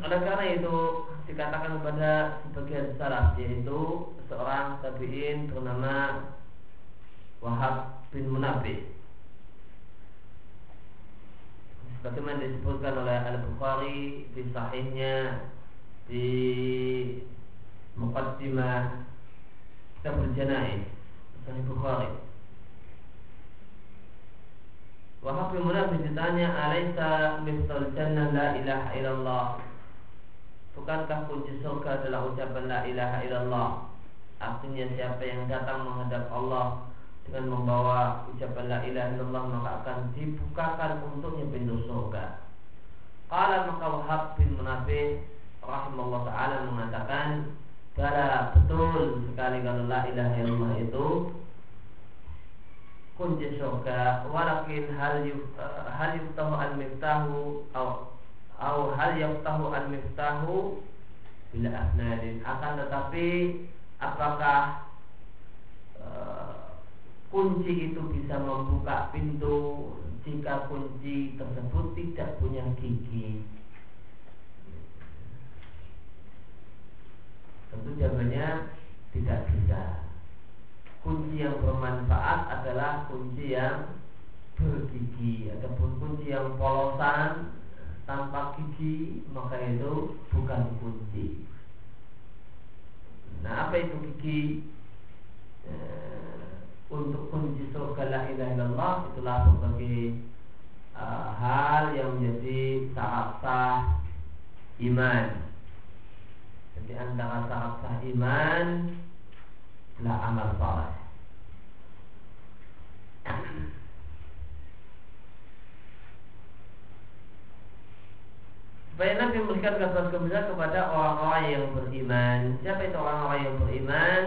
Oleh karena itu dikatakan kepada sebagian salaf yaitu seorang tabiin bernama Wahab bin Munabih Bagaimana disebutkan oleh Al-Bukhari di sahihnya di Muqaddimah Kitab Al-Janaiz Sahih Bukhari. Wahab bin Munafis ditanya Alaysa miftal jannah la ilaha illallah Bukankah kunci surga adalah ucapan la ilaha illallah Artinya siapa yang datang menghadap Allah dengan membawa ucapan la ilaha illallah maka akan dibukakan untuknya pintu surga. Qala maka Wahab bin Munafih rahimahullah taala mengatakan Bala betul sekali kalau la ilaha illallah itu kunci surga walakin hal yuf, uh, hal yuftahu al miftahu au hal yuftahu al miftahu bila asnadin akan tetapi apakah uh, kunci itu bisa membuka pintu jika kunci tersebut tidak punya gigi. Tentu jawabannya tidak bisa. Kunci yang bermanfaat adalah kunci yang bergigi ataupun kunci yang polosan tanpa gigi maka itu bukan kunci. Nah apa itu gigi? Eh, untuk kunci surga la ilaha illallah itulah sebagai uh, hal yang menjadi syarat sah iman. Jadi antara syarat sah iman adalah amal saleh. Supaya Nabi memberikan kabar gembira kepada orang-orang yang beriman. Siapa itu orang-orang yang beriman?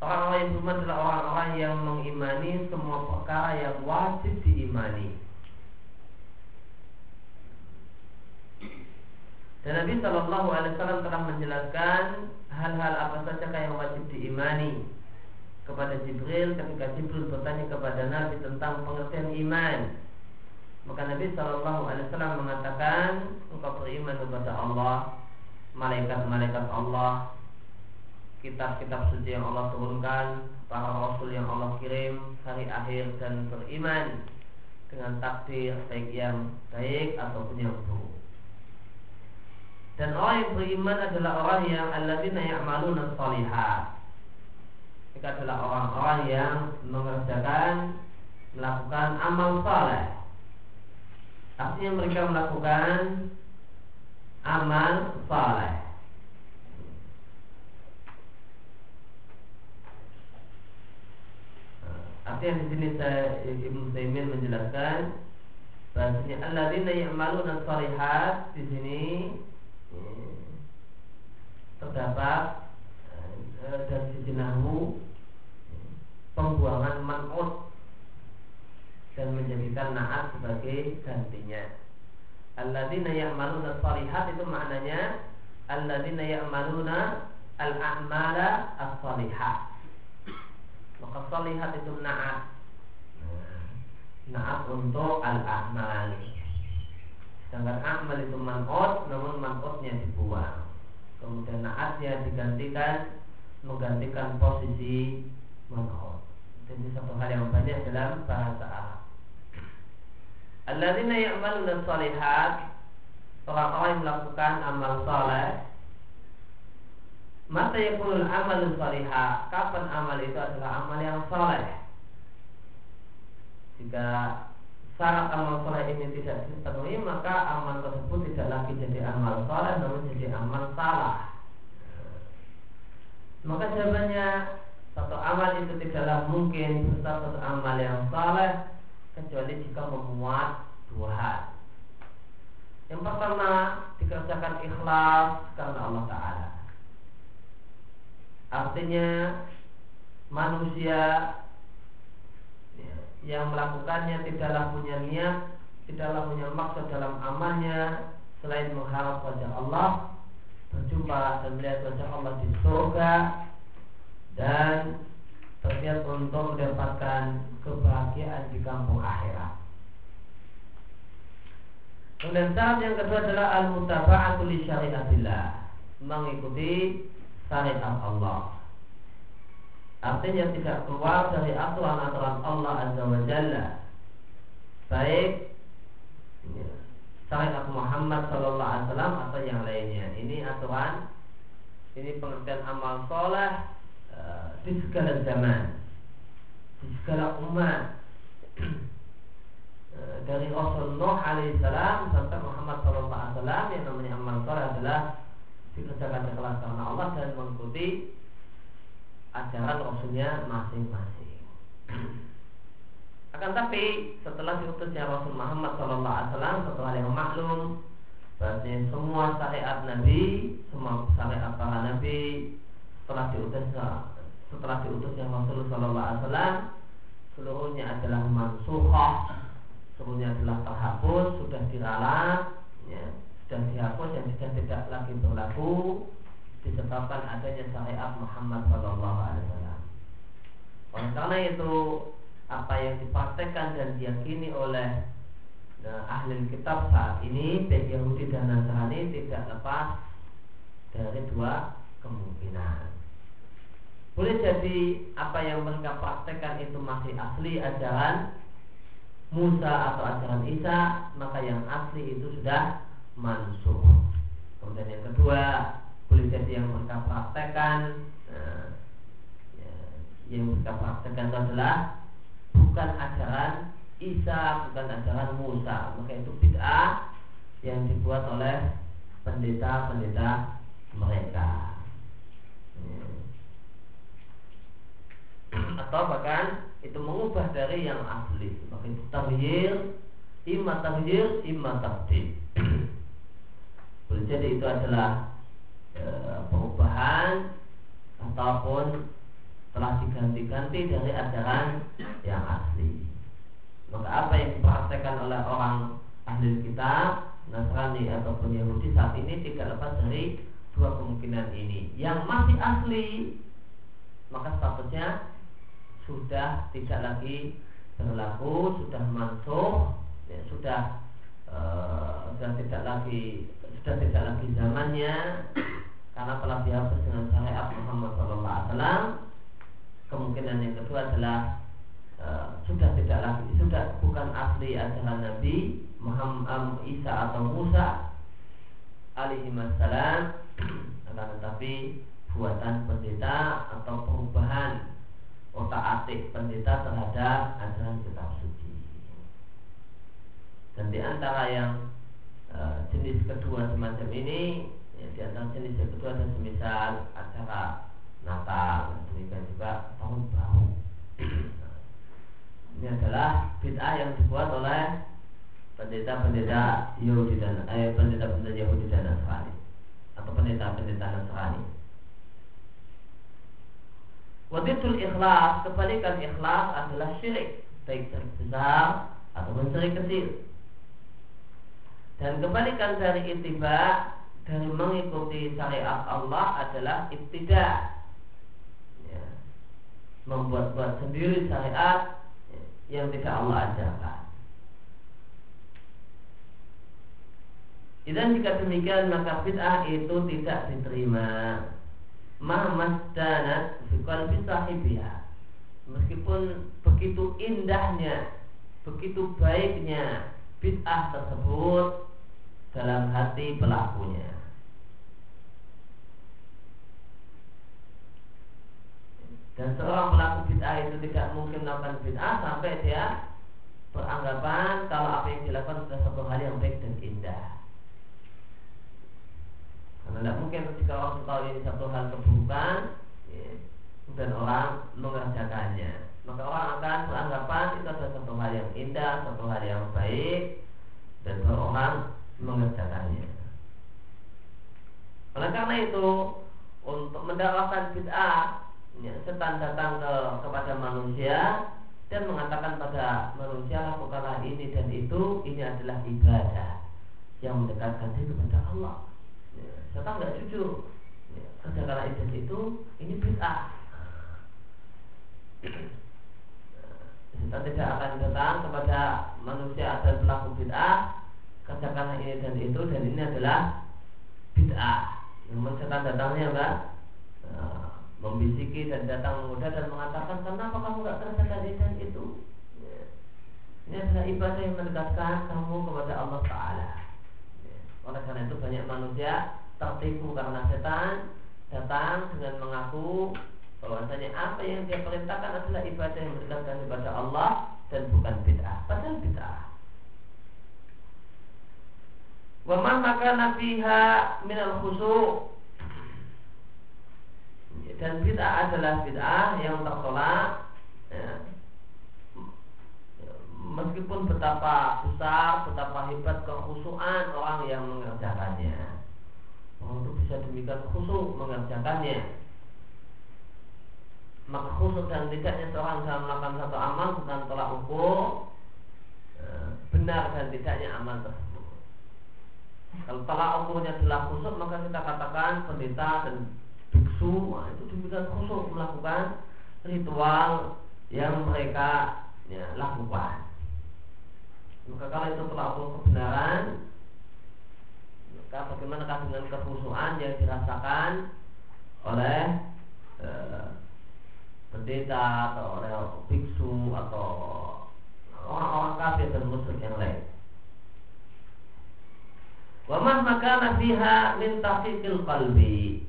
Orang-orang yang beriman adalah orang-orang yang mengimani semua perkara yang wajib diimani. Dan Nabi Shallallahu Alaihi Wasallam telah menjelaskan hal-hal apa saja yang wajib diimani kepada Jibril ketika Jibril bertanya kepada Nabi tentang pengertian iman. Maka Nabi Shallallahu Alaihi Wasallam mengatakan engkau beriman kepada Allah, malaikat-malaikat Allah, kitab-kitab suci yang Allah turunkan, para rasul yang Allah kirim, hari akhir dan beriman dengan takdir baik yang baik ataupun yang buruk. Dan orang yang beriman adalah orang yang alladzina ya'maluna shalihat. Mereka adalah orang-orang yang mengerjakan melakukan amal saleh. Artinya mereka melakukan amal saleh. Artinya di sini saya Ibnu Taimin menjelaskan bahasanya alladzina ya'maluna shalihat di sini terdapat eh, dari sisi nahu pembuangan man'ut dan menjadikan naat sebagai gantinya. Alladzina ya'maluna shalihat itu maknanya alladzina ya'maluna al-a'mala as-shalihat maka salihat itu naat naat untuk al-amal sedangkan amal itu man'ut namun man'utnya dibuang kemudian naat saatnya digantikan menggantikan posisi man'ut. Jadi satu hal yang banyak dalam bahasa Arab. Alladzina ya'maluna shalihat orang-orang yang melakukan amal saleh Mata yakunul amal salihah Kapan amal itu adalah amal yang saleh Jika syarat amal saleh ini tidak dipenuhi Maka amal tersebut tidak lagi jadi amal saleh Namun jadi amal salah. Maka jawabannya Satu amal itu tidaklah mungkin Berstatus amal yang saleh Kecuali jika memuat dua hal. Yang pertama Dikerjakan ikhlas karena Allah Ta'ala. Artinya manusia ya, yang melakukannya tidaklah punya niat, tidaklah punya maksud dalam amalnya selain mengharap wajah Allah, berjumpa dan melihat wajah Allah di surga dan berniat untuk mendapatkan kebahagiaan di kampung akhirat. Kemudian syarat yang kedua adalah al-mutaba'atu li syariatillah, mengikuti syariat Allah. Artinya tidak keluar dari aturan-aturan Allah Azza wa Jalla. Baik ya, syariat Muhammad Sallallahu Alaihi Wasallam atau yang lainnya. Ini aturan, ini pengertian amal soleh di segala zaman, di segala umat. Eh, dari Rasul Nuh alaihissalam sampai Muhammad Sallallahu Alaihi Wasallam yang namanya amal soleh adalah dikerjakan ikhlas karena Allah dan mengikuti ajaran Rasulnya masing-masing. Akan tapi setelah diutusnya Rasul Muhammad SAW setelah yang maklum bahasanya semua syariat Nabi, semua syariat para Nabi setelah diutus setelah diutusnya Rasul Sallallahu Alaihi Wasallam seluruhnya adalah mansukhah, seluruhnya adalah terhapus, sudah diralat, ya, dan dihapus yang sudah tidak lagi berlaku disebabkan adanya syariat Muhammad Shallallahu Alaihi Wasallam. Oleh karena itu apa yang dipraktekkan dan diyakini oleh nah, ahli kitab saat ini baik Yahudi dan Nasrani tidak lepas dari dua kemungkinan. Boleh jadi apa yang mereka praktekkan itu masih asli ajaran Musa atau ajaran Isa, maka yang asli itu sudah mansuh. Kemudian yang kedua, boleh jadi yang mereka praktekkan nah, ya, yang mereka praktekkan adalah bukan ajaran Isa, bukan ajaran Musa. Maka itu bid'ah yang dibuat oleh pendeta-pendeta mereka. Ya. Atau bahkan itu mengubah dari yang asli. Maka itu tahyir, imma tahyir, imma jadi itu adalah e, perubahan ataupun telah diganti-ganti dari ajaran yang asli. Maka apa yang dipraktekkan oleh orang ahli kitab, Nasrani ataupun Yahudi saat ini tidak lepas dari dua kemungkinan ini. Yang masih asli, maka statusnya sudah tidak lagi berlaku, sudah mansuh, ya, sudah uh, sudah tidak lagi sudah tidak lagi zamannya karena telah dihapus dengan syariat Muhammad SAW. Kemungkinan yang kedua adalah uh, sudah tidak lagi sudah bukan asli ajaran Nabi Muhammad um, Isa atau Musa alaihi salam akan tetapi buatan pendeta atau perubahan otak atik pendeta terhadap ajaran kitab suci. Dan di antara yang Eh, jenis kedua semacam ini ya, di antara jenis yang kedua dan semisal acara Natal demikian juga tahun baru ini adalah bid'ah yang dibuat oleh pendeta-pendeta Yahudi dan eh, pendeta-pendeta Yahudi dan Nasrani atau pendeta-pendeta Nasrani. Waditul ikhlas, kebalikan ikhlas adalah syirik, baik syirik besar ataupun syirik kecil. Dan kebalikan dari ittiba dari mengikuti syariat Allah adalah ibtida ya. membuat-buat sendiri syariat yang tidak Allah ajarkan. Dan jika demikian maka bid'ah itu tidak diterima mahmasdanat fi qalbi sahibiha. Meskipun begitu indahnya begitu baiknya bid'ah tersebut dalam hati pelakunya. Dan seorang pelaku bid'ah itu tidak mungkin melakukan bid'ah sampai dia beranggapan kalau apa yang dilakukan sudah satu hal yang baik dan indah karena tidak mungkin ketika orang tahu ini satu hal keburukan ya, dan orang mengerjakannya. Maka orang akan beranggapan itu adalah satu hal yang indah, satu hal yang baik Dan orang mengerjakannya. Oleh karena itu Untuk mendakwakan bid'ah ya, Setan datang ke, kepada manusia dan mengatakan pada manusia lakukanlah ini dan itu ini adalah ibadah yang mendekatkan diri kepada Allah Setan nggak jujur. Ya, kerjakanlah ibadah itu ini bid'ah. Setan tidak akan datang kepada manusia dan pelaku bid'ah kerjakanlah ini dan itu dan ini adalah bid'ah. Namun setan datangnya apa? Nah, membisiki dan datang muda dan mengatakan kenapa kamu nggak kerjakan ini dan itu? Ya. Ini adalah ibadah yang mendekatkan kamu kepada Allah Taala. Ya. Oleh karena itu banyak manusia tertipu karena setan datang dengan mengaku bahwasanya apa yang dia perintahkan adalah ibadah yang berdasarkan kepada Allah dan bukan bid'ah. Padahal bid'ah. Wa man maka nafiha minal khusu' dan bid'ah adalah bid'ah yang tertolak ya. meskipun betapa besar, betapa hebat kekhusuan orang yang mengerjakannya untuk bisa demikian khusus mengerjakannya. Maka khusus dan tidaknya seorang dalam melakukan satu amal bukan tolak ukur e, benar dan tidaknya amal tersebut. Kalau tolak ukurnya adalah khusus maka kita katakan pendeta dan biksu itu demikian khusus melakukan ritual yang mereka ya, lakukan. Maka kalau itu tolak ukur kebenaran bagaimana dengan kehusuan yang dirasakan oleh e, pendeta atau oleh biksu atau orang-orang kafir dan musuh yang lain. Wamah maka nasiha min tahqiqil qalbi.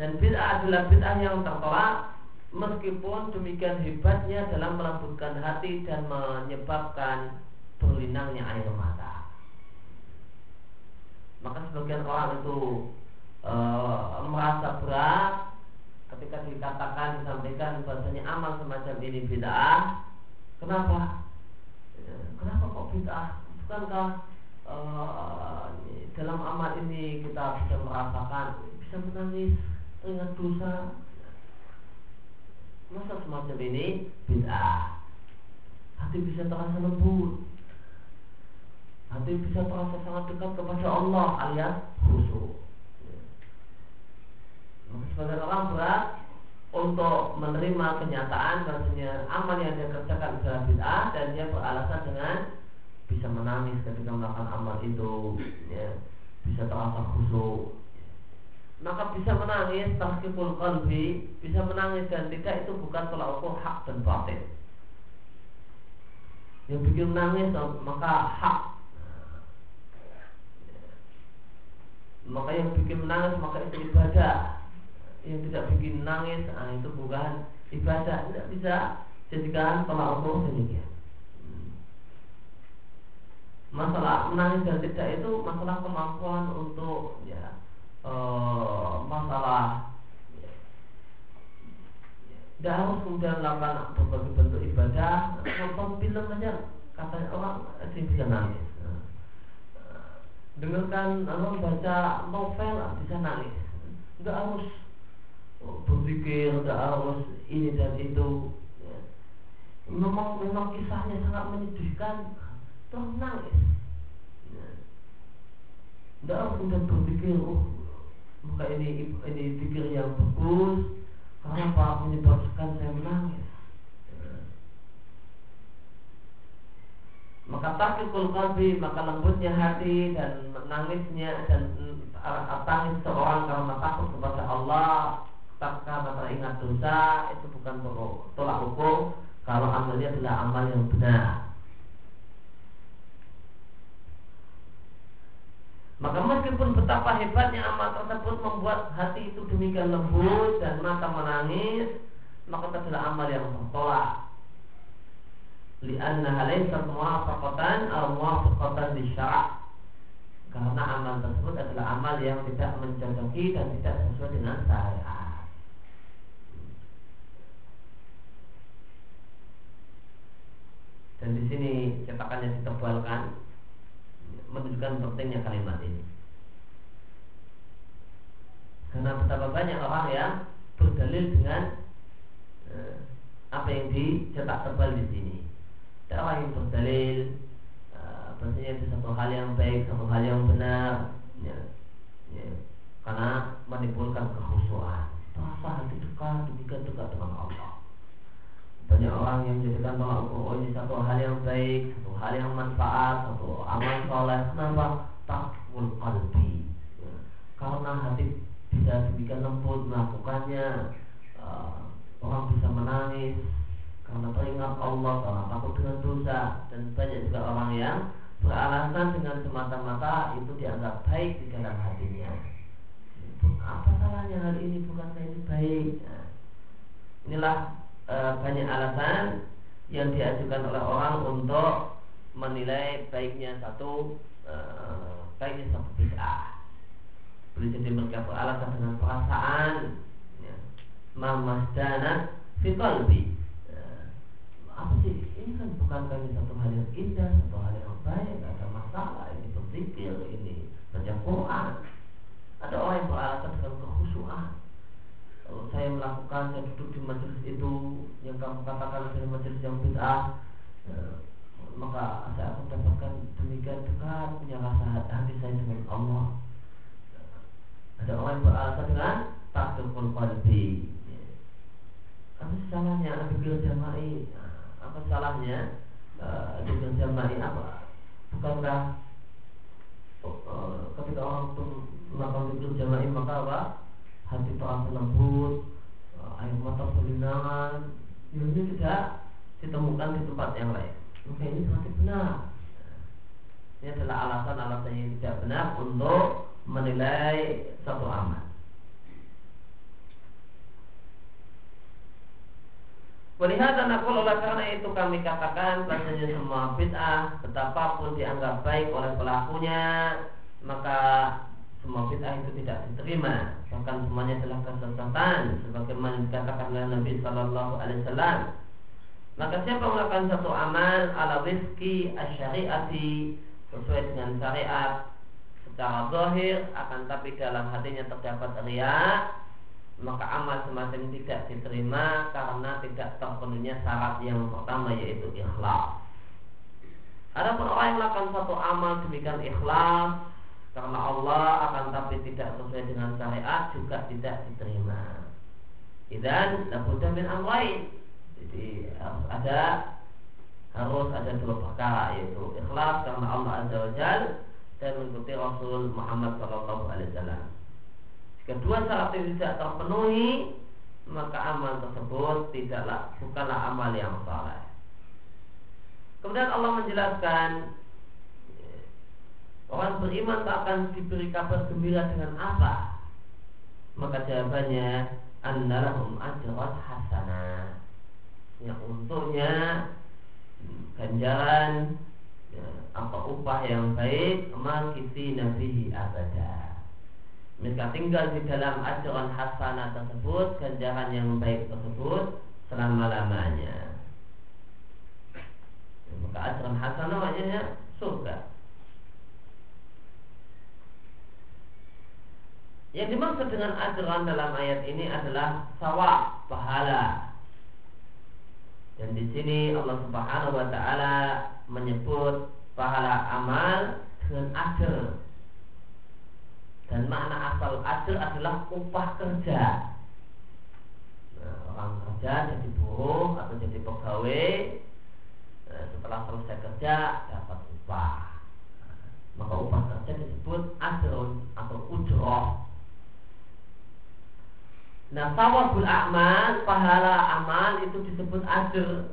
Dan bid'ah adalah bid'ah yang tertolak meskipun demikian hebatnya dalam melembutkan hati dan menyebabkan berlinangnya air mata maka sebagian orang itu e, merasa berat ketika dikatakan disampaikan bahasanya amal semacam ini bid'ah. Kenapa? Ya, kenapa kok bid'ah? Bukankah e, dalam amal ini kita bisa merasakan bisa menangis teringat dosa? Masa semacam ini bid'ah? Hati bisa terasa lembut Hati bisa terasa sangat dekat kepada Allah alias khusyuk. Maka sebagian orang berat untuk menerima kenyataan bahwasanya amal yang dia kerjakan adalah bid'ah dan dia beralasan dengan bisa menangis ketika melakukan amal itu, ya, bisa terasa khusyuk. Maka bisa menangis tahkipul qalbi, bisa menangis dan tidak itu bukan tolak ukur hak dan batin. Yang bikin menangis maka hak maka yang bikin menangis maka itu ibadah. Yang tidak bikin nangis nah, itu bukan ibadah. Tidak bisa jadikan tolak ukur demikian masalah menangis dan tidak itu masalah kemampuan untuk ya e, masalah ya, tidak harus kemudian melakukan berbagai bentuk ibadah. Nonton film saja katanya orang sih bisa nangis dengarkan Allah baca novel bisa nangis. Nggak harus berpikir nggak harus ini dan itu ya. memang memang kisahnya sangat menyedihkan. Terus nangis. Ya. nggak harus kemudian berpikir oh maka ini ini pikir yang bagus. Kenapa menyebabkan saya menangis maka takikul qalbi maka lembutnya hati dan menangisnya dan tangis seorang karena takut kepada Allah ingat dosa itu bukan tolak ukur kalau amalnya adalah amal yang benar. Maka meskipun betapa hebatnya amal tersebut membuat hati itu demikian lembut dan mata menangis, maka itu adalah amal yang tertolak. Lianna laysat muwafaqatan aw muwafaqatan bisyara' karena amal tersebut adalah amal yang tidak mencocoki dan tidak sesuai dengan syariat. Dan di sini cetakannya ditebalkan menunjukkan pentingnya kalimat ini. Karena betapa banyak orang yang berdalil dengan eh, apa yang dicetak tebal di sini. Orang yang berdalil eh, bahasanya itu satu hal yang baik, satu hal yang benar, ya, ya, karena menimbulkan kekhusyuan. Rasa hati dekat, demikian dekat dengan Allah banyak orang yang menjadikan ukur oh, ini satu hal yang baik, satu hal yang manfaat, satu amal soleh. Kenapa? Takul qalbi. Ya. Karena hati bisa demikian lembut melakukannya, uh, orang bisa menangis karena teringat Allah, karena takut dengan dosa, dan banyak juga orang yang beralasan dengan semata-mata itu dianggap baik di dalam hatinya. Apa salahnya hal ini bukankah ini baik? Nah, inilah e, banyak alasan yang diajukan oleh orang untuk menilai baiknya satu e, baiknya satu bid'ah. Boleh jadi mereka dengan perasaan ya. Mamasdana fiqalbi e, Apa sih? Ini kan bukan kami satu hal yang indah, satu hal yang baik, ada masalah, ini berpikir, ini baca Quran. Ada orang yang beralasan dengan kekhusyuan kalau saya melakukan saya duduk di majelis itu yang kamu katakan adalah majelis yang bid'ah ya, maka saya akan dapatkan demikian dekat punya rasa hati saya dengan Allah ada orang yang beralasan dengan takdirul qalbi ya. apa salahnya pikir jamai apa salahnya uh, jamai apa bukankah uh, ketika orang itu melakukan pikir jamai maka apa hati terasa lembut, eh, air mata berlinangan, ini tidak ditemukan di tempat yang lain. Maka ini berarti benar. Ini adalah alasan-alasan yang tidak benar untuk menilai satu amal. Melihat dan aku oleh karena itu kami katakan bahasanya semua bid'ah betapapun dianggap baik oleh pelakunya maka semua bid'ah itu tidak diterima. Bahkan semuanya adalah kesesatan sebagaimana dikatakan oleh Nabi Shallallahu Alaihi Wasallam. Maka siapa melakukan satu amal ala rizki asyariati sesuai dengan syariat secara zahir akan tapi dalam hatinya terdapat ria maka amal semacam tidak diterima karena tidak terpenuhnya syarat yang pertama yaitu ikhlas. Adapun orang yang melakukan satu amal demikian ikhlas karena Allah akan tapi tidak sesuai dengan syariat juga tidak diterima. Dan labuda min amrain. Jadi harus ada harus ada dua perkara yaitu ikhlas karena Allah Azza wa Jal dan mengikuti Rasul Muhammad Shallallahu Alaihi Wasallam. Jika dua syarat itu tidak terpenuhi, maka amal tersebut tidaklah bukanlah amal yang saleh. Kemudian Allah menjelaskan Orang beriman tak akan diberi kabar gembira dengan apa? Maka jawabannya Annalahum ajrat hasanah Yang untuknya Ganjaran ya, Apa upah yang baik Makisi nabihi abada Mereka tinggal di dalam ajaran hasanah tersebut Ganjaran yang baik tersebut Selama-lamanya Maka ajaran hasanah maknanya surga Yang dimaksud dengan ajran dalam ayat ini adalah sawab, pahala. Dan di sini Allah Subhanahu wa taala menyebut pahala amal dengan ajr. Dan makna asal ajr adalah upah kerja. Nah, orang kerja jadi buruh atau jadi pegawai nah, setelah selesai kerja dapat upah. Maka upah kerja disebut ajrun atau ujroh Nah, sawabul amal, pahala amal itu disebut ajr.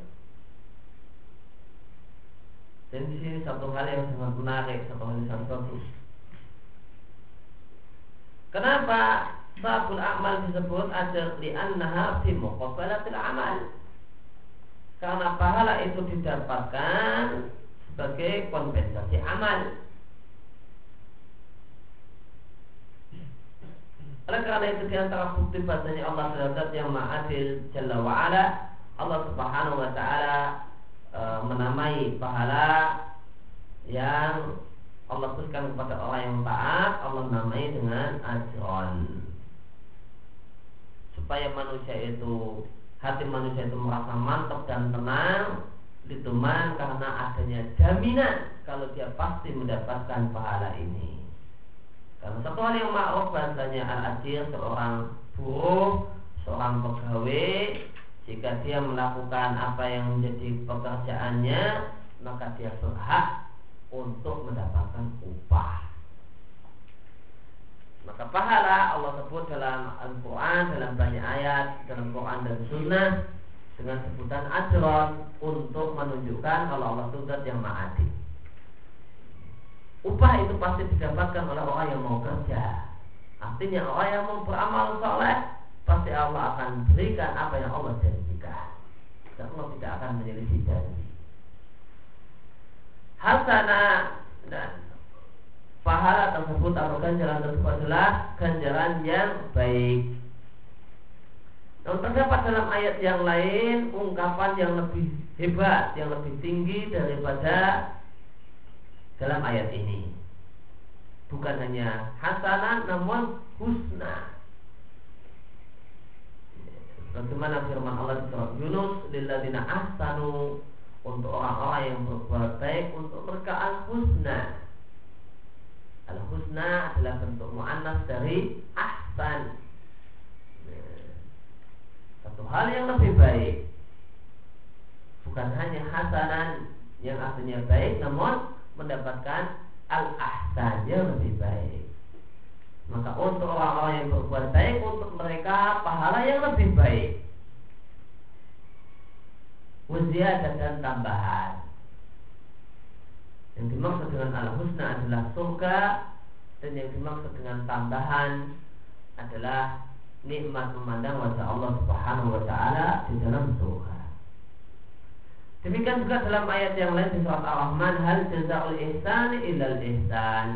Dan di sini satu hal yang sangat menarik, satu hal yang sangat bagus. Kenapa sawabul amal disebut ajr? Li'annaha fi muqabalatil amal. Karena pahala itu didapatkan sebagai kompensasi amal. Oleh karena itu di antara bukti bahasanya Allah adalah yang ma'adil Jalla wa'ala Allah subhanahu wa ta'ala e, menamai pahala yang Allah berikan kepada orang yang taat Allah namai dengan ajron. Supaya manusia itu hati manusia itu merasa mantap dan tenang diteman karena adanya jaminan kalau dia pasti mendapatkan pahala ini. Karena satu hal yang ma'ruf bahasanya al-ajir seorang buruh, seorang pegawai jika dia melakukan apa yang menjadi pekerjaannya maka dia berhak untuk mendapatkan upah. Maka pahala Allah sebut dalam Al-Quran, dalam banyak ayat, dalam Quran dan Sunnah dengan sebutan ajron untuk menunjukkan kalau Allah itu yang ma'adil upah itu pasti didapatkan oleh orang yang mau kerja. Artinya orang yang mau beramal soleh pasti Allah akan berikan apa yang Allah janjikan. Dan Allah tidak akan menyelisih janji. Hasana dan pahala tersebut atau ganjaran tersebut adalah ganjaran yang baik. Dan terdapat dalam ayat yang lain ungkapan yang lebih hebat, yang lebih tinggi daripada dalam ayat ini. Bukan hanya hasanah namun husna. Bagaimana firman Allah di surat Yunus, "Lilladzina ahsanu" untuk orang-orang yang berbuat baik untuk mereka al-husna. Al-husna adalah bentuk mu'annas dari ahsan. Satu hal yang lebih baik bukan hanya hasanan yang artinya baik namun mendapatkan al-ahsan yang lebih baik. Maka untuk orang-orang yang berbuat baik untuk mereka pahala yang lebih baik. Uziah dan tambahan. Yang dimaksud dengan al-husna adalah surga dan yang dimaksud dengan tambahan adalah nikmat memandang wajah Allah Subhanahu wa taala di dalam surga. Demikian juga dalam ayat yang lain di surat Ar-Rahman hal jazaul ihsan illal ihsan.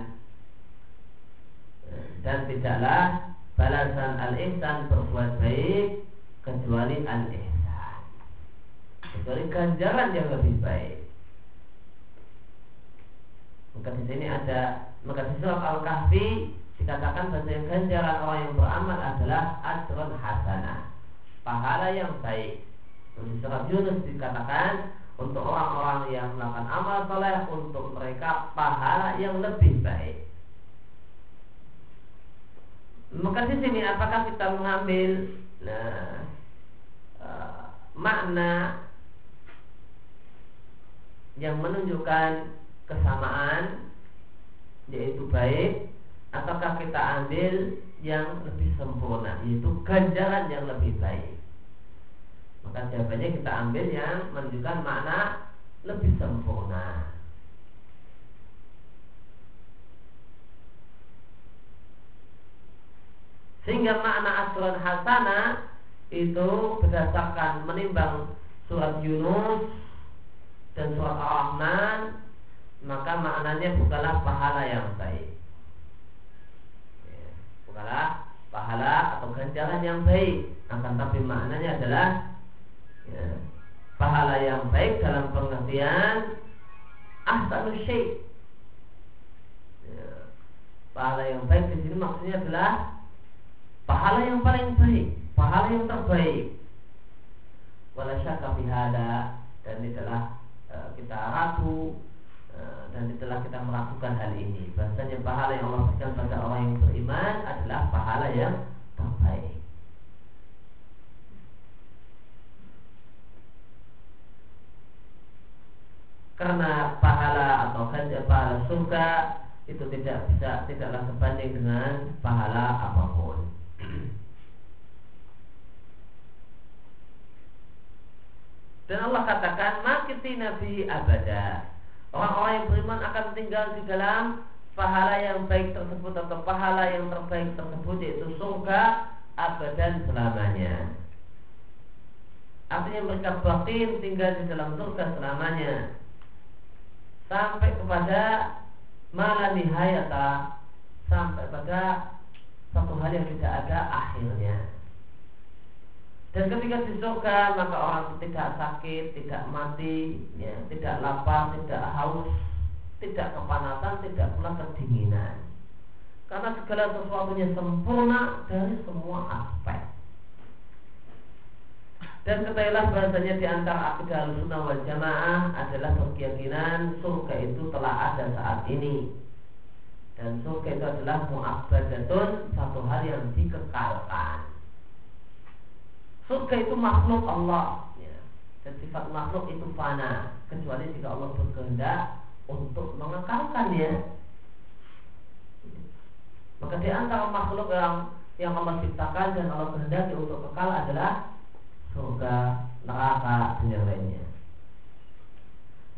Dan tidaklah balasan al-ihsan berbuat baik kecuali al-ihsan. Kecuali ganjaran yang lebih baik. Maka di sini ada maka di surat Al-Kahfi dikatakan bahwa ganjaran orang yang beramal adalah ajrun hasanah, pahala yang baik. Di surat Yunus dikatakan untuk orang-orang yang melakukan amal soleh untuk mereka pahala yang lebih baik. Maka di sini apakah kita mengambil nah, uh, makna yang menunjukkan kesamaan yaitu baik ataukah kita ambil yang lebih sempurna yaitu ganjaran yang lebih baik maka jawabannya kita ambil yang menunjukkan makna lebih sempurna. Sehingga makna asuran hasanah itu berdasarkan menimbang surat Yunus dan surat Ar-Rahman maka maknanya bukanlah pahala yang baik. Ya, bukanlah pahala atau ganjaran yang baik, akan tapi maknanya adalah ya, pahala yang baik dalam pengertian ahsanu syai. Ya, pahala yang baik di sini maksudnya adalah pahala yang paling baik pahala yang terbaik. Wala syaka bihada dan itulah kita ragu e, dan itulah kita melakukan hal ini bahasanya pahala yang Allah berikan pada orang yang beriman adalah pahala yang terbaik karena pahala atau hanya pahala surga itu tidak bisa tidaklah sebanding dengan pahala apa pun. Dan Allah katakan makiti nabi abada. Orang-orang yang beriman akan tinggal di dalam pahala yang baik tersebut atau pahala yang terbaik tersebut yaitu surga abadan selamanya. Artinya mereka batin tinggal di dalam surga selamanya sampai kepada malah nihayata sampai pada satu hal yang tidak ada akhirnya. Dan ketika di surga maka orang tidak sakit, tidak mati, ya, tidak lapar, tidak haus, tidak kepanasan, tidak pula kedinginan. Karena segala sesuatunya sempurna dari semua aspek. Dan ketahuilah bahasanya di antara akidah al-sunnah wal jamaah adalah berkeyakinan surga itu telah ada saat ini. Dan surga itu adalah mu'abbadatun satu hal yang dikekalkan. Surga itu makhluk Allah. Ya. Dan sifat makhluk itu fana. Kecuali jika Allah berkehendak Untuk mengekalkannya Maka di antara makhluk yang Yang Allah ciptakan dan Allah kehendaki untuk kekal adalah Surga, neraka, dan yang lainnya.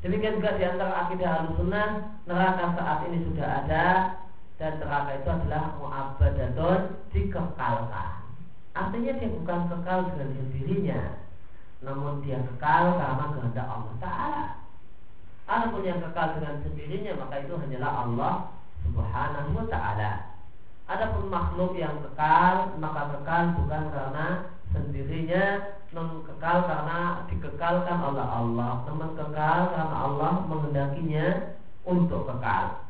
Demikian juga di antara akidah al-sunnah Neraka saat ini sudah ada Dan neraka itu adalah mu'abadatun Dikekalkan Artinya dia bukan kekal dengan sendirinya Namun dia kekal karena kehendak Allah Ta'ala. Adapun yang kekal dengan sendirinya Maka itu hanyalah Allah Subhanahu wa ta'ala. Adapun makhluk yang kekal Maka kekal bukan karena sendirinya Namun kekal karena dikekalkan oleh Allah. Namun kekal karena Allah menghendakinya Untuk kekal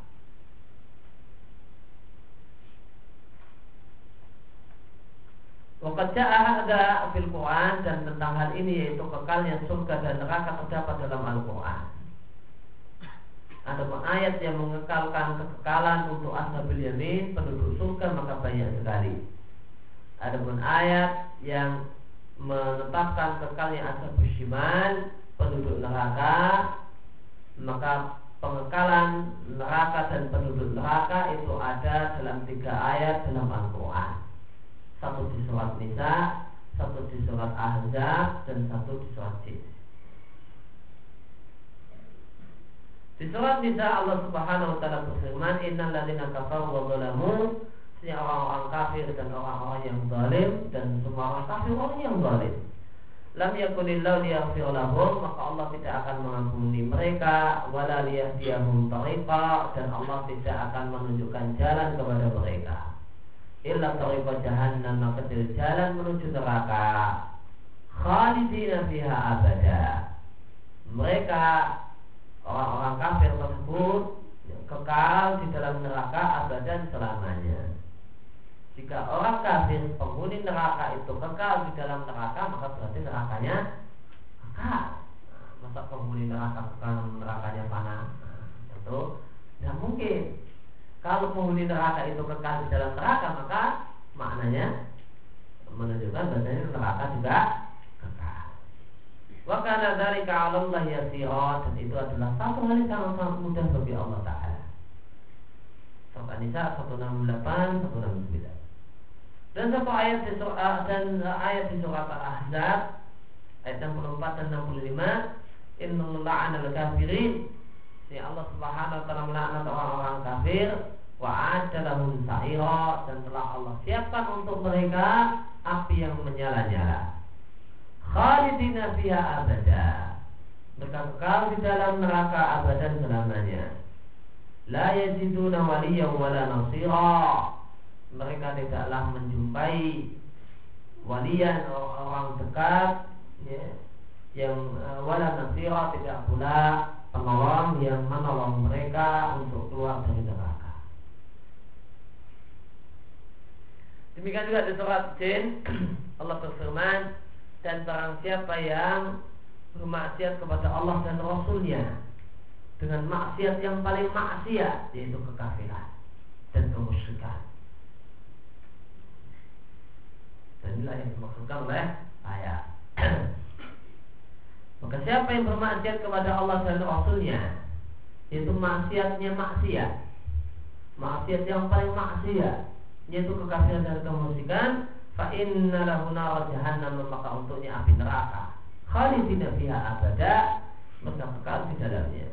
Wakaja ada fil Quran dan tentang hal ini yaitu kekalnya surga dan neraka terdapat dalam Al-Quran. Ada ayat yang mengekalkan kekekalan untuk ashabil yamin penduduk surga maka banyak sekali. Ada pun ayat yang menetapkan kekalnya ashabul shimal penduduk neraka maka pengekalan neraka dan penduduk neraka itu ada dalam tiga ayat dalam Al-Quran satu di surat Nisa, satu di surat Ahzab, dan satu di surat Jin. Di surat Nisa Allah Subhanahu wa taala berfirman, "Innal ladzina kafaru wa zalamu" orang-orang kafir dan orang-orang yang zalim dan semua orang kafir orang yang zalim. Lam yakunillahu liyaghfir lahum maka Allah tidak akan mengampuni mereka wala liyahdiyahum tariqa dan Allah tidak akan menunjukkan jalan kepada mereka illa tariqa jahannam maka jalan menuju neraka. Khalidina fiha abada. Mereka orang-orang kafir tersebut kekal di dalam neraka abadan selamanya. Jika orang kafir penghuni neraka itu kekal di dalam neraka maka berarti nerakanya kekal. Nah, masa penghuni neraka kekal nerakanya panas nah, tidak mungkin kalau penghuni neraka itu kekal di dalam neraka maka maknanya menunjukkan bahasanya neraka juga kekal. Wakana dari Allah yasira dan itu adalah satu hal yang sangat mudah bagi Allah Taala. Surat An-Nisa 168 169. Dan satu ayat di surat dan ayat di surat Al-Ahzab ayat 64 dan 65 Inna la'ana al-kafirin Si Allah Subhanahu wa taala melaknat orang-orang kafir wa adalahum sa'ira dan telah Allah siapkan untuk mereka api yang menyala-nyala. Khalidina fiha abada. Mereka kekal di dalam neraka abadan selamanya. La yajiduna waliyan wala nasira. Mereka tidaklah menjumpai walian orang dekat ya, yang uh, wala nasira tidak pula penolong yang menolong mereka untuk keluar dari neraka. Demikian juga di surat Jin Allah berfirman dan barang siapa yang bermaksiat kepada Allah dan Rasulnya dengan maksiat yang paling maksiat yaitu kekafiran dan kemusyrikan. Dan inilah yang dimaksudkan oleh ayat. Maka siapa yang bermaksiat kepada Allah dan Rasulnya Yaitu maksiatnya maksiat Maksiat yang paling maksiat yaitu kekafiran dan kemusikan fa inna lahu nar jahannam maka untuknya api neraka khalidina fiha abada mereka kekal di dalamnya.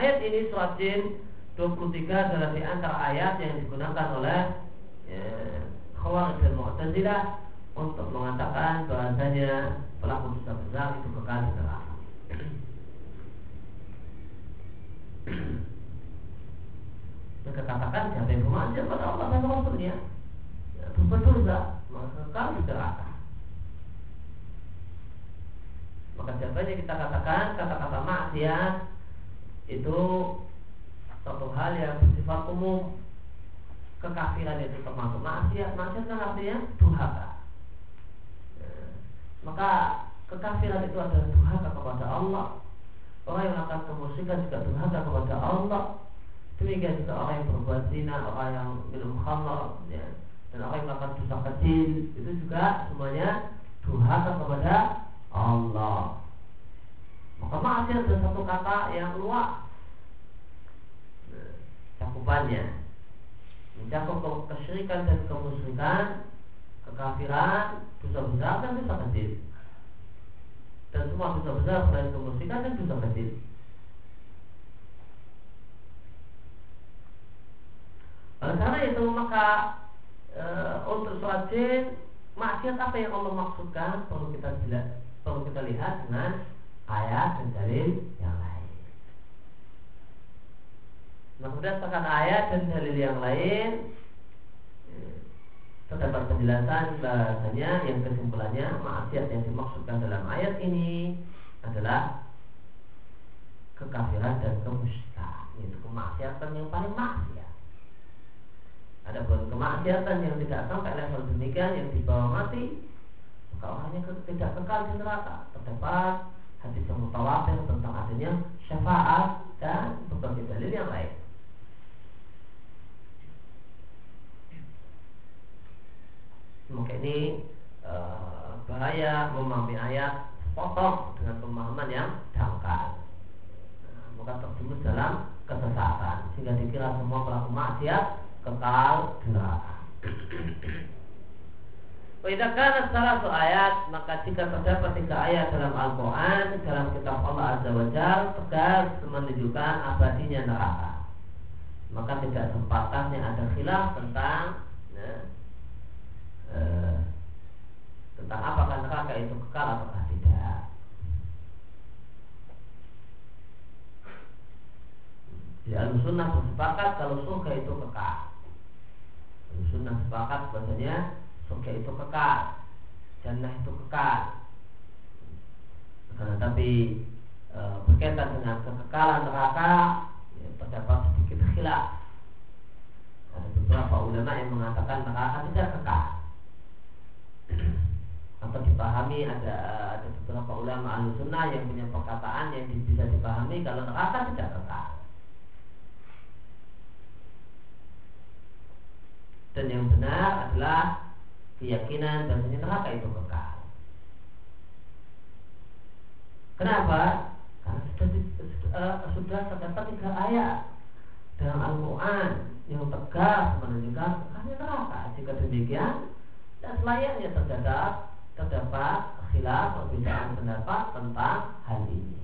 Ayat ini surat Jin 23 adalah di antara ayat yang digunakan oleh ya, Khawarij dan Mu'tazilah untuk mengatakan bahasanya pelaku dosa besar itu kekal di neraka. Mereka katakan siapa yang pada Allah dan Rasulnya ya, berbuat maka kekal di neraka. Maka yang kita katakan kata-kata maksiat itu satu hal yang bersifat umum kekafiran itu termasuk maksiat maksiat kan artinya durhaka. Maka kekafiran itu adalah durhaka kepada Allah. Orang yang akan kemusikan juga durhaka kepada Allah. Demikian juga orang yang berbuat zina orang yang minum khamr ya. dan orang yang melakukan dosa kecil itu juga semuanya durhaka kepada Allah. Maka maksiat adalah satu kata yang luas. Nah, cakupannya. Mencakup kesyirikan dan kemusyrikan, kekafiran, dosa besar dan dosa kecil. Dan semua dosa besar selain kemusyrikan dan dosa kecil. Oleh karena itu maka e, untuk sholat jin maksiat apa yang Allah maksudkan perlu kita jelas, perlu kita lihat dengan ayat dan dalil yang lain. Nah berdasarkan ayat dan dalil yang lain terdapat penjelasan bahasanya yang kesimpulannya maksiat yang dimaksudkan dalam ayat ini adalah kekafiran dan kemusyrikan yaitu kemaksiatan yang paling maksiat. Adapun kemaksiatan yang tidak sampai level demikian yang dibawa mati maka orangnya tidak kekal di neraka terdapat hadis yang mutawatir tentang adanya syafaat dan berbagai dalil yang lain. Maka ini e, bahaya memahami ayat potong dengan pemahaman yang dangkal. Nah, maka terjumus dalam kesesatan sehingga dikira semua pelaku maksiat kekal neraka. Waidakan salah satu ayat Maka jika terdapat tiga ayat dalam Al-Quran Dalam kitab Allah Azza wa Jal Tegas menunjukkan abadinya neraka Maka tidak sempatnya ada khilaf tentang ya, eh, Tentang apakah neraka itu kekal atau tidak. Di Al-Sunnah bersepakat kalau surga itu kekal. Al-Sunnah sepakat bahasanya surga itu kekal. Jannah itu kekal. Nah, tapi e, berkaitan dengan kekekalan neraka ya, terdapat sedikit khilaf. Ada beberapa ulama yang mengatakan neraka tidak kekal atau dipahami ada ada beberapa ulama ahlu sunnah yang punya perkataan yang bisa dipahami kalau neraka tidak kekal dan yang benar adalah keyakinan bahasanya neraka itu kekal. Kenapa? Karena sudah, uh, sudah terdapat tiga ayat dalam Al-Quran yang tegas menunjukkan kekalnya neraka. Jika demikian, dan selayaknya terdapat terdapat khilaf perbedaan pendapat tentang hal ini.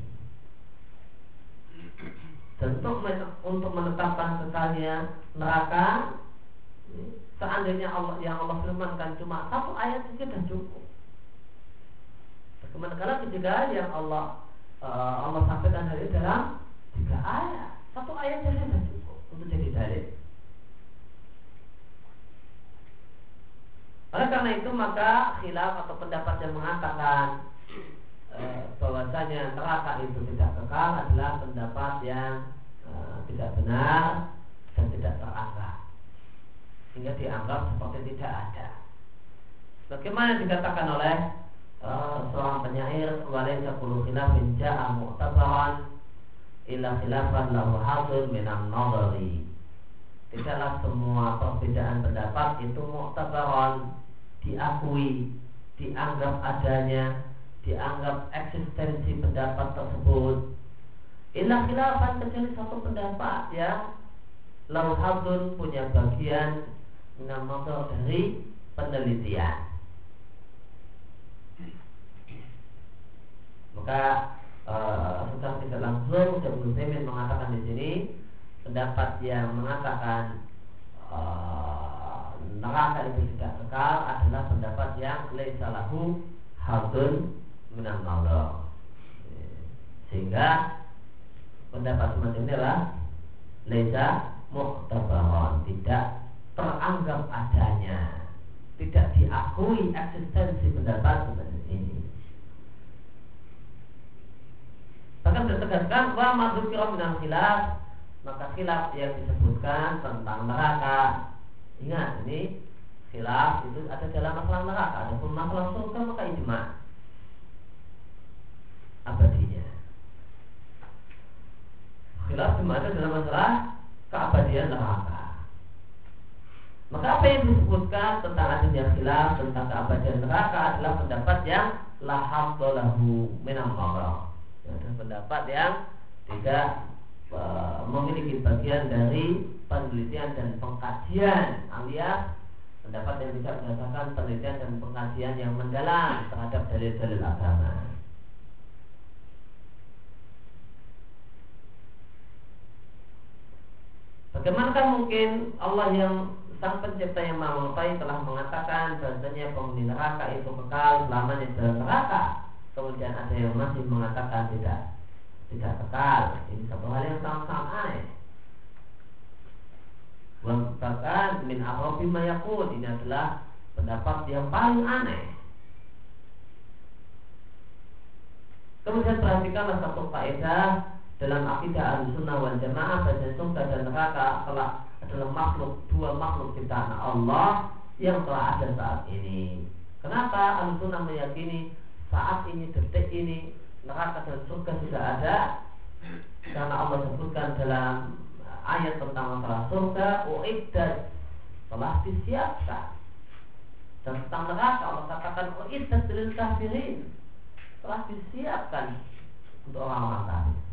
Dan untuk untuk menetapkan kekalnya neraka Seandainya Allah yang Allah firmankan cuma satu ayat saja sudah cukup. Bagaimana kalau ketika yang Allah uh, Allah sampaikan dari dalam tiga ayat, satu ayat saja sudah cukup untuk jadi dalil. Oleh karena itu maka khilaf atau pendapat yang mengatakan e, bahwasanya neraka itu tidak kekal adalah pendapat yang e, tidak benar dan tidak teranggap sehingga dianggap seperti tidak ada. Bagaimana dikatakan oleh uh, seorang penyair walaysa kullu khilafin ja'a mu'tabaran illa khilafan lahu hasil minam nadari. Tidaklah semua perbedaan pendapat itu mu'tabaran diakui, dianggap adanya, dianggap eksistensi pendapat tersebut. Illa khilafan kecuali satu pendapat ya lauhatun punya bagian motor dari penelitian. Maka uh, secara tidak langsung Ibnu Taimin mengatakan di sini pendapat yang mengatakan uh, neraka itu tidak kekal adalah pendapat yang leisalahu hadun minal Sehingga pendapat semacam ini adalah leisa muhtabaron tidak teranggap adanya tidak diakui eksistensi pendapat seperti ini. Bahkan ditegaskan wa madzukira minal khilaf maka khilaf yang disebutkan tentang neraka ingat ini khilaf itu ada dalam masalah neraka. Ada pun masalah surga maka ijma abadinya. Khilaf cuma ada dalam masalah keabadian neraka. Maka apa yang disebutkan tentang adanya khilaf tentang keabadian neraka adalah pendapat yang lahab dolahu minam Allah. Pendapat yang tidak e, memiliki bagian dari penelitian dan pengkajian alias pendapat yang tidak berdasarkan penelitian dan pengkajian yang mendalam terhadap dalil-dalil agama. Bagaimana mungkin Allah yang sang pencipta yang maha mengetahui telah mengatakan bahasanya penghuni neraka itu kekal selamanya dalam neraka. Kemudian ada yang masih mengatakan tidak tidak kekal. Ini satu hal yang sangat-sangat aneh. Bahkan min arofi mayakun ini adalah pendapat yang paling aneh. Kemudian perhatikanlah satu faedah dalam akidah al-sunnah wal jamaah bahwa surga dan neraka telah adalah makhluk dua makhluk ciptaan Allah yang telah ada saat ini. Kenapa al-sunnah meyakini saat ini detik ini neraka dan surga sudah ada? Karena Allah sebutkan dalam ayat tentang masalah surga, uiddat telah disiapkan. Dan tentang neraka Allah katakan uiddat lil kafirin telah disiapkan untuk orang-orang kafir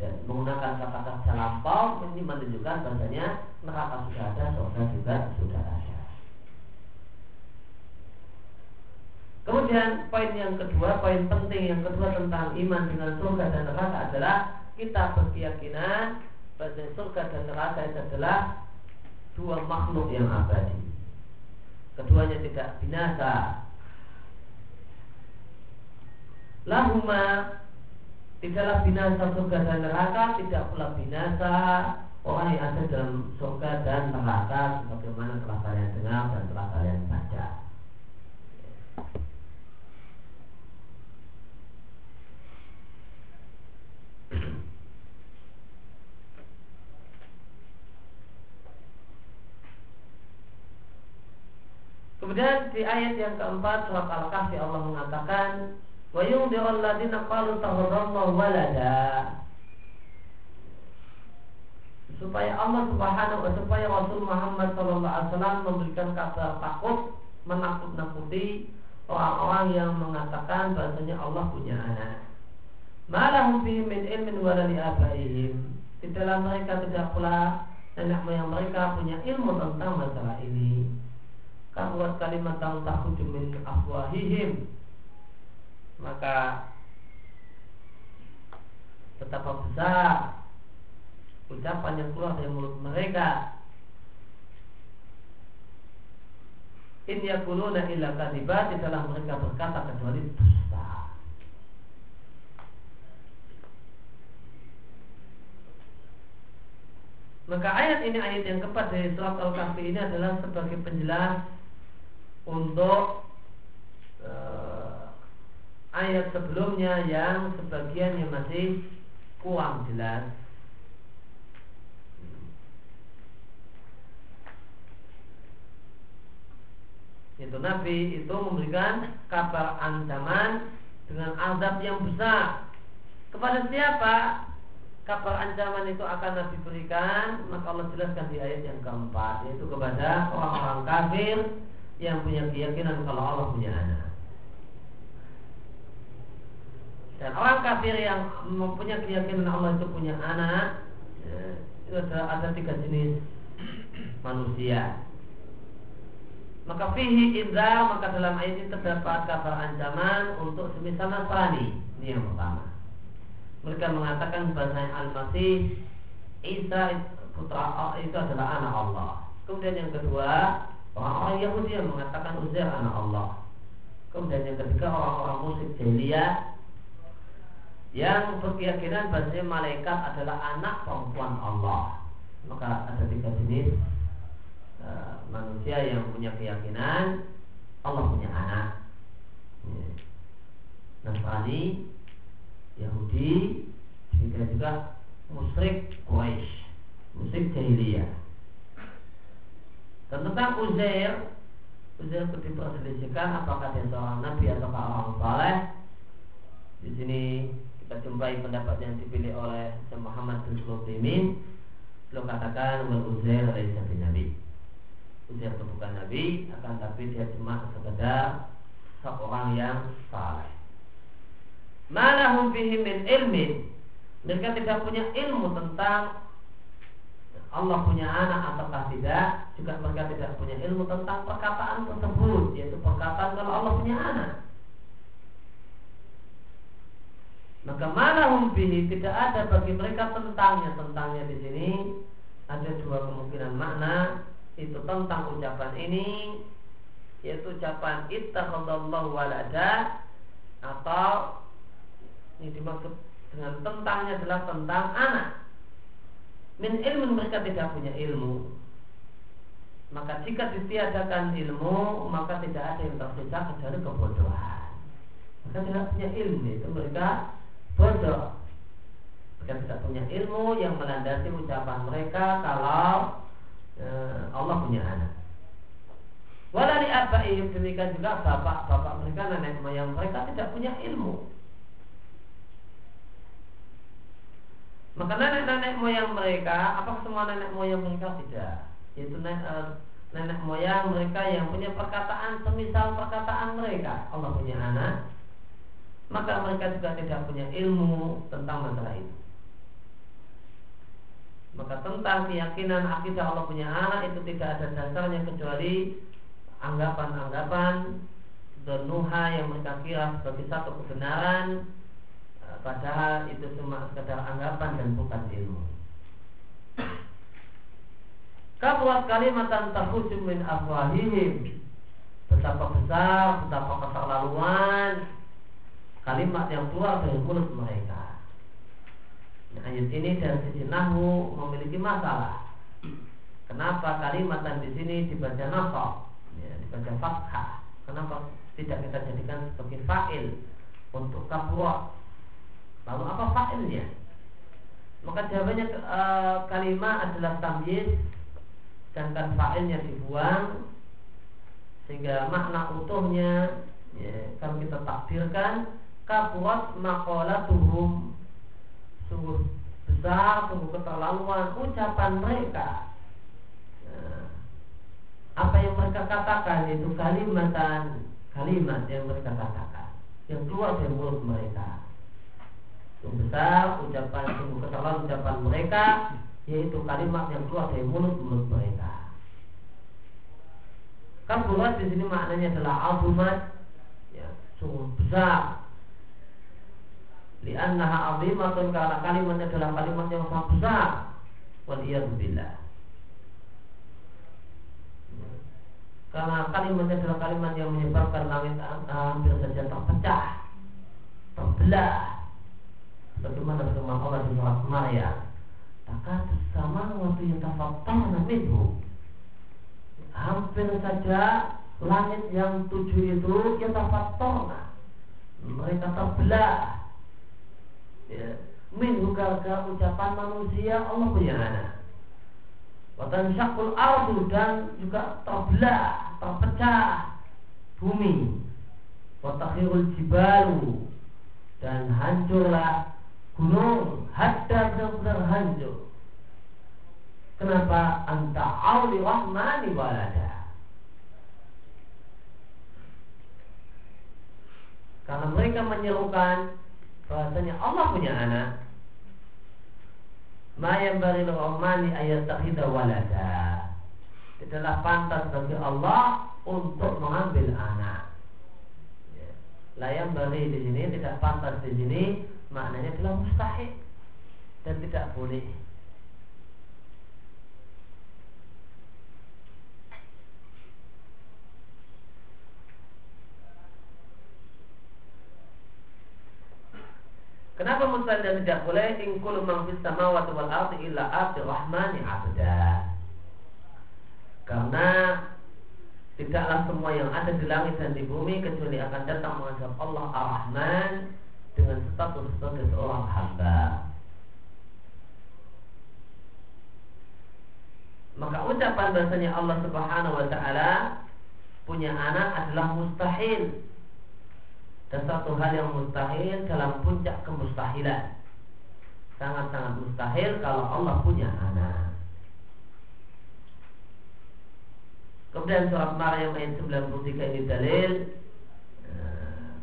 dan menggunakan kata-kata lampau ini menunjukkan bahasanya neraka sudah ada, surga juga sudah ada. Kemudian poin yang kedua, poin penting yang kedua tentang iman dengan surga dan neraka adalah kita berkeyakinan bahwa surga dan neraka itu adalah dua makhluk yang abadi. Keduanya tidak binasa. Lahuma Tidaklah binasa surga dan neraka Tidak pula binasa Orang yang ada dalam surga dan neraka Sebagaimana telah kalian dengar dan telah kalian baca Kemudian di ayat yang keempat surat Al-Kahfi Allah mengatakan wa yundirul ladina qalu tahurrallahu walada supaya Allah Subhanahu wa supaya Rasul Muhammad sallallahu alaihi wasallam memberikan kabar takut menakut-nakuti orang-orang yang mengatakan bahasanya Allah punya anak. Malahum fihi min ilmin walali abaihim. Di dalam mereka tidak pula nenek moyang mereka punya ilmu tentang masalah ini. Kabuat kalimat tahu takhruju min afwahihim. Maka betapa besar ucapan yang keluar dari mulut mereka. In yakuluna illa kadiba tidaklah mereka berkata kecuali dusta. Maka ayat ini ayat yang keempat dari surat Al-Kahfi ini adalah sebagai penjelas untuk uh, ayat sebelumnya yang sebagiannya masih kurang jelas. Itu Nabi itu memberikan kabar ancaman dengan azab yang besar. Kepada siapa kabar ancaman itu akan Nabi berikan? Maka Allah jelaskan di ayat yang keempat yaitu kepada orang-orang kafir yang punya keyakinan kalau Allah punya anak dan orang kafir yang mempunyai keyakinan Allah itu punya anak ya, itu ada, ada tiga jenis manusia. Maka fihi indra maka dalam ayat ini terdapat kabar ancaman untuk semisal Nasrani. Ini yang pertama. Mereka mengatakan bahasanya Al-Masih Isa putra itu adalah anak Allah. Kemudian yang kedua orang-orang Yahudi yang mengatakan Uzair anak Allah. Kemudian yang ketiga orang-orang musyrik jahiliyah yang berkeyakinan bahasanya malaikat adalah anak perempuan Allah. Maka ada tiga jenis Eh, manusia yang punya keyakinan Allah punya anak. Ya. Nasrani Yahudi sehingga juga musyrik Quraisy musyrik jahiliyah dan tentang Uzair Uzair diperselisihkan apakah dia seorang nabi atau orang saleh di sini kita jumpai pendapat yang dipilih oleh Muhammad bin Sulaiman beliau katakan wal Uzair adalah nabi. Usia bukan Nabi akan tapi dia cuma sekedar seorang yang saleh. Malahum fihi min ilmin. Mereka tidak punya ilmu tentang Allah punya anak ataukah tidak? Juga mereka tidak punya ilmu tentang perkataan tersebut yaitu perkataan kalau Allah punya anak. Maka malahum fihi tidak ada bagi mereka tentangnya. Tentangnya di sini ada dua kemungkinan makna. Itu tentang ucapan ini yaitu ucapan ittakhadallahu walada atau ini dimaksud dengan tentangnya adalah tentang anak min ilmu mereka tidak punya ilmu maka jika ditiadakan ilmu maka tidak ada yang tersisa kecuali kebodohan maka tidak punya ilmu itu mereka bodoh mereka tidak punya ilmu yang melandasi ucapan mereka kalau Eh, Allah punya anak. Walani abaihim demikian juga bapak-bapak mereka, nenek moyang mereka tidak punya ilmu. Maka nenek-nenek moyang mereka, apa semua nenek moyang mereka tidak? Itu nenek, uh, nenek moyang mereka yang punya perkataan semisal perkataan mereka. Allah punya anak, maka mereka juga tidak punya ilmu tentang masalah itu. Maka tentang keyakinan akidah Allah punya anak itu tidak ada dasarnya kecuali anggapan-anggapan dan nuha yang mereka kira sebagai satu kebenaran eh, padahal itu cuma sekedar anggapan dan bukan ilmu. Kabuat kalimatan tahujum min afwahihim Betapa besar, betapa keterlaluan Kalimat yang keluar dari mulut mereka Nah, ayat ini dari sisi nahu memiliki masalah. Kenapa kalimat di sini dibaca nasab, ya, dibaca fathah? Kenapa tidak kita jadikan sebagai fa'il untuk kapura? Lalu apa fa'ilnya? Maka jawabannya e, kalimat adalah tamyiz sedangkan fa'ilnya dibuang sehingga makna utuhnya ya, kalau kita takdirkan kabuat maqalatuhum sungguh besar, sungguh keterlaluan ucapan mereka. Nah, apa yang mereka katakan itu kalimatan kalimat yang mereka katakan yang keluar dari mulut mereka. Sungguh besar ucapan sungguh keterlaluan ucapan mereka yaitu kalimat yang keluar dari mulut mulut mereka. Kan di sini maknanya adalah azumat, ya, sungguh besar, li'annaha azimatun karena kalimatnya adalah kalimat yang sangat besar. Wal billah karena kalimatnya adalah kalimat yang menyebabkan langit hampir saja terpecah terbelah bagaimana firman Allah di surat Maryam takut sama waktu yang tafattarna minhu hampir saja langit yang tujuh itu kita fattorna mereka terbelah. Ya, min gara ucapan manusia Allah punya anak Watan syakul ardu dan juga terbelah, terpecah bumi. Watakhirul jibalu dan hancurlah gunung hadda benar-benar hancur. Kenapa anta auli rahmani walada? Karena mereka menyerukan bahasanya Allah punya anak Ma yang bari rahmani ayat takhidha walada. Tidaklah pantas bagi Allah untuk mengambil anak. Ya. Layang bari di sini tidak pantas di sini maknanya adalah mustahil dan tidak boleh. Kenapa mustahil dan tidak boleh? In kullu man fis samawati wal ardi illa ati rahmani abda. Karena tidaklah semua yang ada di langit dan di bumi kecuali akan datang menghadap Allah Ar-Rahman dengan status sebagai seorang hamba. Maka ucapan bahasanya Allah Subhanahu wa taala punya anak adalah mustahil. Dan satu hal yang mustahil dalam puncak kemustahilan. Sangat-sangat mustahil kalau Allah punya anak. Kemudian surat Maryam ayat 93 ini dalil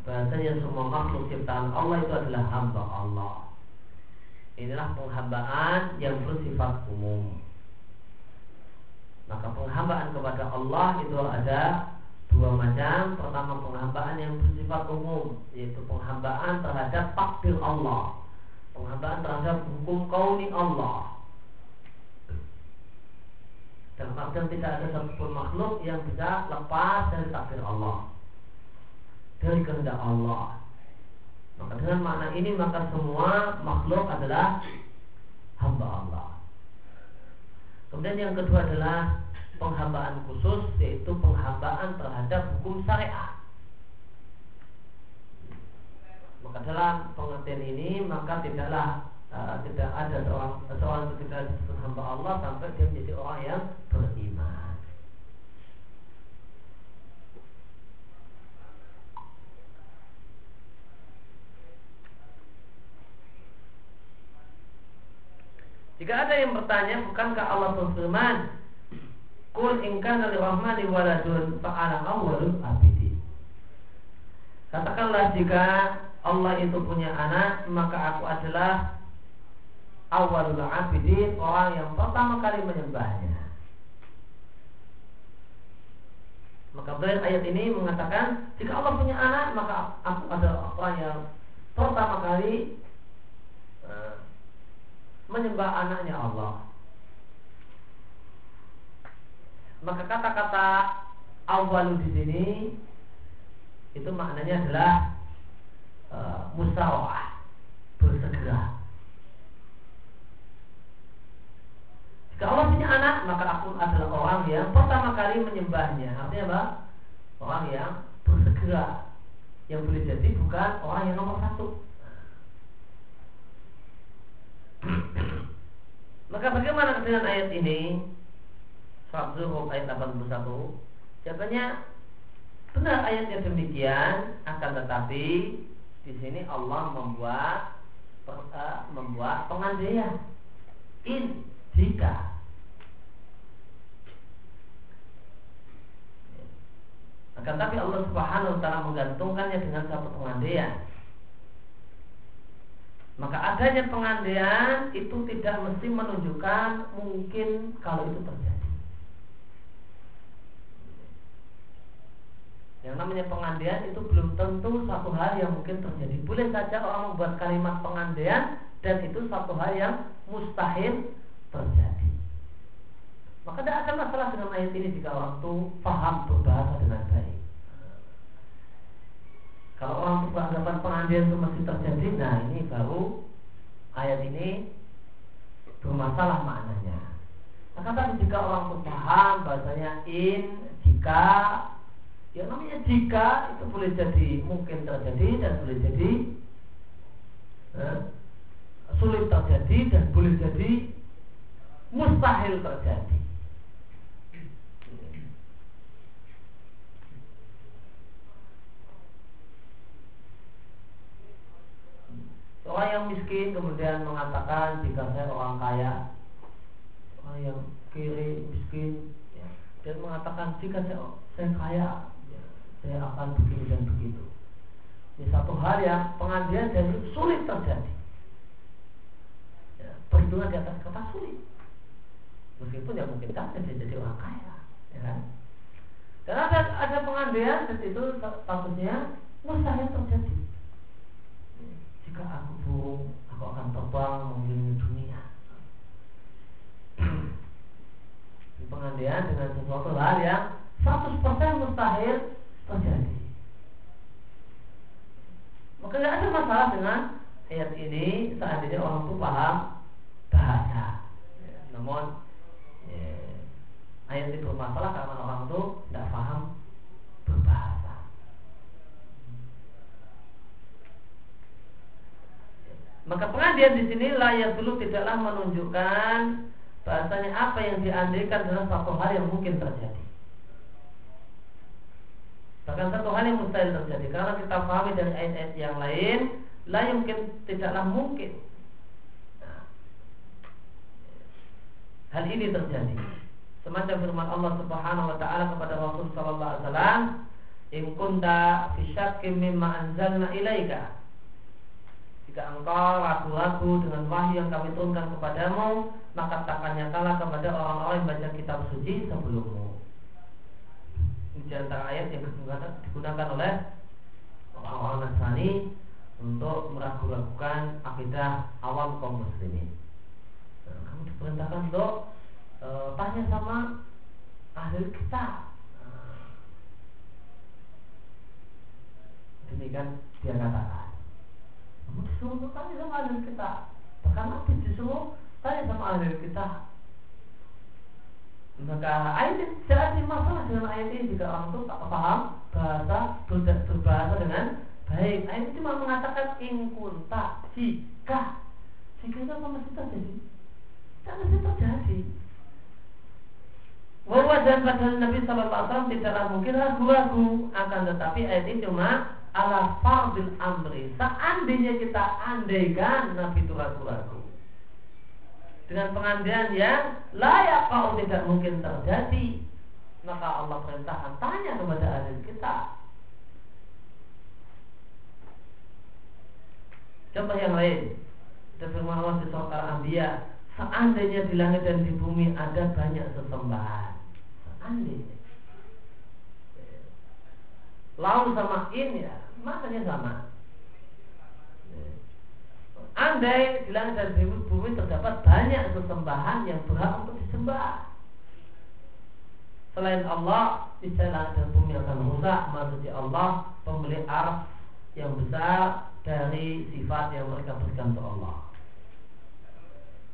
Bahasanya semua makhluk ciptaan Allah itu adalah hamba Allah. Inilah penghambaan yang bersifat umum. Maka penghambaan kepada Allah itu ada dua macam. Pertama penghambaan yang bersifat umum yaitu penghambaan terhadap takdir Allah. Penghambaan terhadap hukum kauni Allah. Dalam artian tidak ada satupun makhluk yang bisa lepas dari takdir Allah dari kehendak Allah maka dengan makna ini maka semua makhluk adalah hamba Allah kemudian yang kedua adalah penghambaan khusus yaitu penghambaan terhadap hukum syariat. Maka dalam pengertian ini maka tidaklah uh, tidak ada seorang seorang tidak hamba Allah sampai dia menjadi orang yang beriman. Jika ada yang bertanya, bukankah Allah berfirman, Kul ingkana lirahmani waladun fa'ala awwalul abidin. Katakanlah jika Allah itu punya anak, maka aku adalah awalul abidin, orang yang pertama kali menyembahnya. Maka beliau ayat ini mengatakan jika Allah punya anak, maka aku adalah orang yang pertama kali menyembah anaknya Allah. Maka kata-kata awalu di sini itu maknanya adalah e, musawah bersegera. Jika Allah punya anak, maka aku adalah orang yang pertama kali menyembahnya. Artinya apa? Orang yang bersegera. Yang boleh jadi bukan orang yang nomor satu. Maka bagaimana dengan ayat ini? Surat Zuhur ayat 81 Jawabannya Benar ayatnya demikian Akan tetapi di sini Allah membuat uh, Membuat pengandaian In Jika. Akan tapi Allah subhanahu wa ta'ala menggantungkannya dengan satu pengandaian Maka adanya pengandaian itu tidak mesti menunjukkan mungkin kalau itu terjadi Yang namanya pengandaian itu belum tentu satu hal yang mungkin terjadi. Boleh saja orang membuat kalimat pengandaian dan itu satu hal yang mustahil terjadi. Maka tidak akan masalah dengan ayat ini jika orang itu paham berbahasa dengan baik. Kalau orang beranggapan pengandaian itu masih terjadi, nah ini baru ayat ini bermasalah maknanya. Maka tadi jika orang itu paham bahasanya in, jika yang namanya jika itu boleh jadi mungkin terjadi dan boleh jadi eh, sulit terjadi dan boleh jadi mustahil terjadi. Orang yang miskin kemudian mengatakan jika saya orang kaya, orang yang kiri miskin, ya, dan mengatakan jika saya, saya kaya, saya akan begini dan begitu. Ini satu hal yang pengajian dan sulit terjadi. Ya, perhitungan di atas kertas sulit. Meskipun ya mungkin saja dia jadi orang kaya, ya kan? Dan ada ada pengandaian dan itu statusnya mustahil terjadi. Jika aku burung, aku akan terbang mengelilingi dunia. pengandaian dengan sesuatu hal yang 100% mustahil terjadi. Maka tidak ada masalah dengan ayat ini seandainya orang itu paham bahasa. Ya, namun ya, ayat itu bermasalah karena orang itu tidak paham berbahasa. Maka pengandian di sini layak dulu tidaklah menunjukkan bahasanya apa yang diandaikan adalah satu hal yang mungkin terjadi. Bahkan satu hal yang mustahil terjadi. Karena kita pahami dari ayat-ayat yang lain La mungkin tidaklah mungkin. Nah, Hal ini terjadi. Semacam firman Allah subhanahu wa ta'ala kepada Rasul sallallahu alaihi wasallam In kunta fi anzalna ilaika Jika engkau ragu-ragu dengan wahyu yang kami turunkan kepadamu Maka takkannya kalah kepada orang-orang yang baca kitab suci sebelummu di antara ayat yang digunakan oleh orang-orang Nasrani untuk meragu-ragukan akidah awam kaum muslimin. Nah, kamu diperintahkan untuk e, tanya sama ahli kita. Nah, demikian dia katakan. Disuruh tanya sama ahli kita. Bahkan Nabi disuruh tanya sama ahli kita maka ayat tidak ada masalah dengan ayat ini jika orang itu tak paham bahasa berbahasa dengan baik. Ayat ini cuma mengatakan ingkunta jika jika itu apa mesti terjadi? Tidak mesti terjadi. Bahwa dan pada Nabi Wasallam tidaklah mungkin ragu-ragu akan tetapi ayat ini cuma ala fardil amri. Seandainya kita andaikan Nabi itu ragu-ragu. Dengan pengandaian yang layak kau tidak mungkin terjadi maka Allah perintahkan tanya kepada ahli kita. Contoh yang lain. Kita firman Allah di surah Al-Anbiya. Seandainya di langit dan di bumi ada banyak sesembahan. Seandainya lalu sama in ya maknanya sama Andai di langit dan bumi terdapat banyak sesembahan yang berhak untuk disembah. Selain Allah, di langit dan bumi akan rusak. Maksudnya Allah pemilik arf yang besar dari sifat yang mereka berikan untuk Allah.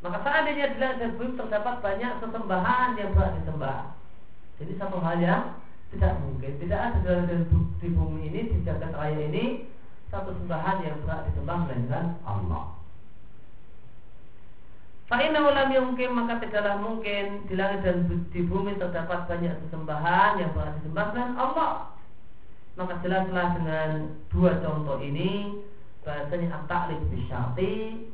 Maka seandainya di langit dan bumi terdapat banyak sesembahan yang berhak disembah. Jadi satu hal yang tidak mungkin. Tidak ada dan di bumi ini, di jagat raya ini satu sembahan yang berhak disembah melainkan Allah. Fa'inna ulam mungkin maka tidaklah mungkin di langit dan di bumi terdapat banyak sesembahan yang berhak disembah dan Allah. Maka jelaslah dengan dua contoh ini bahasanya at-ta'lif bisyati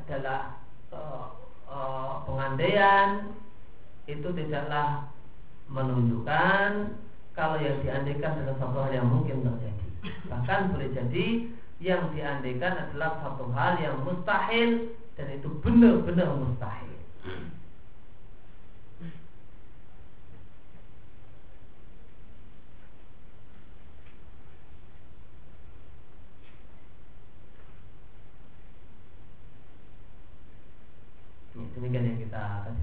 adalah uh, uh, pengandaian itu tidaklah menunjukkan kalau yang diandekan adalah satu hal yang mungkin terjadi. Bahkan boleh jadi yang diandekan adalah satu hal yang mustahil dan itu benar-benar mustahil. Ya, demikian yang kita akan